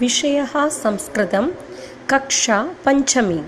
विषयः संस्कृतं कक्षा पञ्चमी।